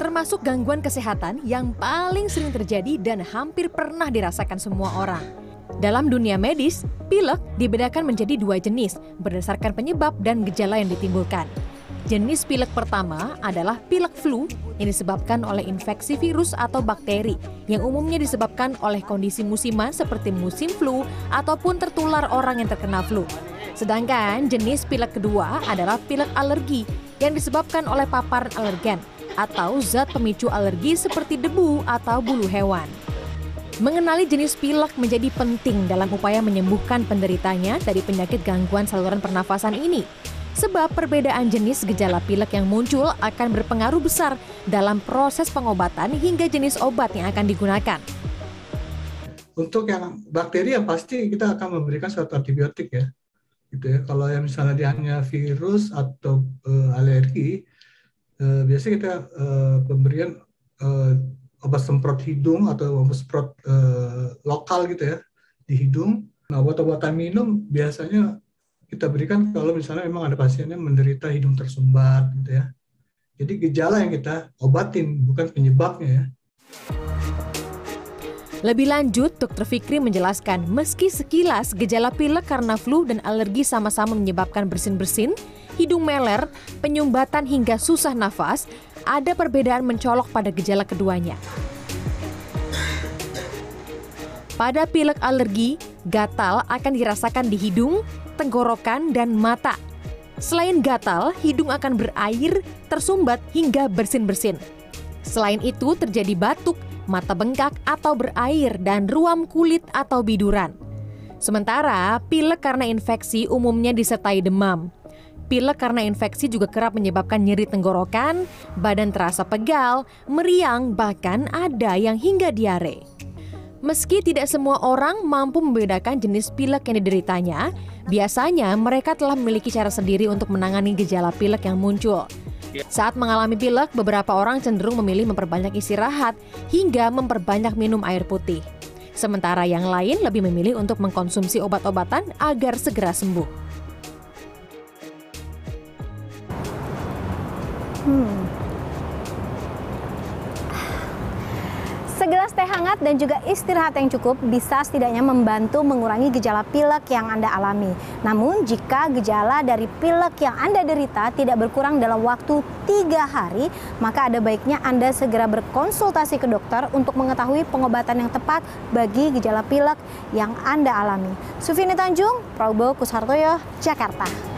termasuk gangguan kesehatan yang paling sering terjadi dan hampir pernah dirasakan semua orang. Dalam dunia medis, pilek dibedakan menjadi dua jenis berdasarkan penyebab dan gejala yang ditimbulkan. Jenis pilek pertama adalah pilek flu yang disebabkan oleh infeksi virus atau bakteri yang umumnya disebabkan oleh kondisi musiman seperti musim flu ataupun tertular orang yang terkena flu. Sedangkan jenis pilek kedua adalah pilek alergi yang disebabkan oleh paparan alergen atau zat pemicu alergi seperti debu atau bulu hewan. Mengenali jenis pilek menjadi penting dalam upaya menyembuhkan penderitanya dari penyakit gangguan saluran pernafasan ini sebab perbedaan jenis gejala pilek yang muncul akan berpengaruh besar dalam proses pengobatan hingga jenis obat yang akan digunakan. Untuk yang bakteri yang pasti kita akan memberikan suatu antibiotik ya. Gitu ya. Kalau yang misalnya dia hanya virus atau uh, alergi, uh, biasanya kita uh, pemberian uh, obat semprot hidung atau obat semprot uh, lokal gitu ya di hidung. Nah, obat-obatan minum biasanya kita berikan kalau misalnya memang ada pasiennya menderita hidung tersumbat gitu ya. Jadi gejala yang kita obatin bukan penyebabnya ya. Lebih lanjut, Dr. Fikri menjelaskan meski sekilas gejala pilek karena flu dan alergi sama-sama menyebabkan bersin-bersin, hidung meler, penyumbatan hingga susah nafas, ada perbedaan mencolok pada gejala keduanya. Pada pilek alergi, gatal akan dirasakan di hidung, tenggorokan, dan mata. Selain gatal, hidung akan berair, tersumbat, hingga bersin-bersin. Selain itu, terjadi batuk, mata bengkak atau berair, dan ruam kulit atau biduran. Sementara, pilek karena infeksi umumnya disertai demam. Pilek karena infeksi juga kerap menyebabkan nyeri tenggorokan, badan terasa pegal, meriang, bahkan ada yang hingga diare. Meski tidak semua orang mampu membedakan jenis pilek yang dideritanya, biasanya mereka telah memiliki cara sendiri untuk menangani gejala pilek yang muncul. Saat mengalami pilek, beberapa orang cenderung memilih memperbanyak istirahat hingga memperbanyak minum air putih. Sementara yang lain lebih memilih untuk mengkonsumsi obat-obatan agar segera sembuh. Hmm. Teh hangat dan juga istirahat yang cukup bisa setidaknya membantu mengurangi gejala pilek yang Anda alami. Namun jika gejala dari pilek yang Anda derita tidak berkurang dalam waktu tiga hari, maka ada baiknya Anda segera berkonsultasi ke dokter untuk mengetahui pengobatan yang tepat bagi gejala pilek yang Anda alami. Sufini Tanjung, Prabowo Kusartoyo, Jakarta.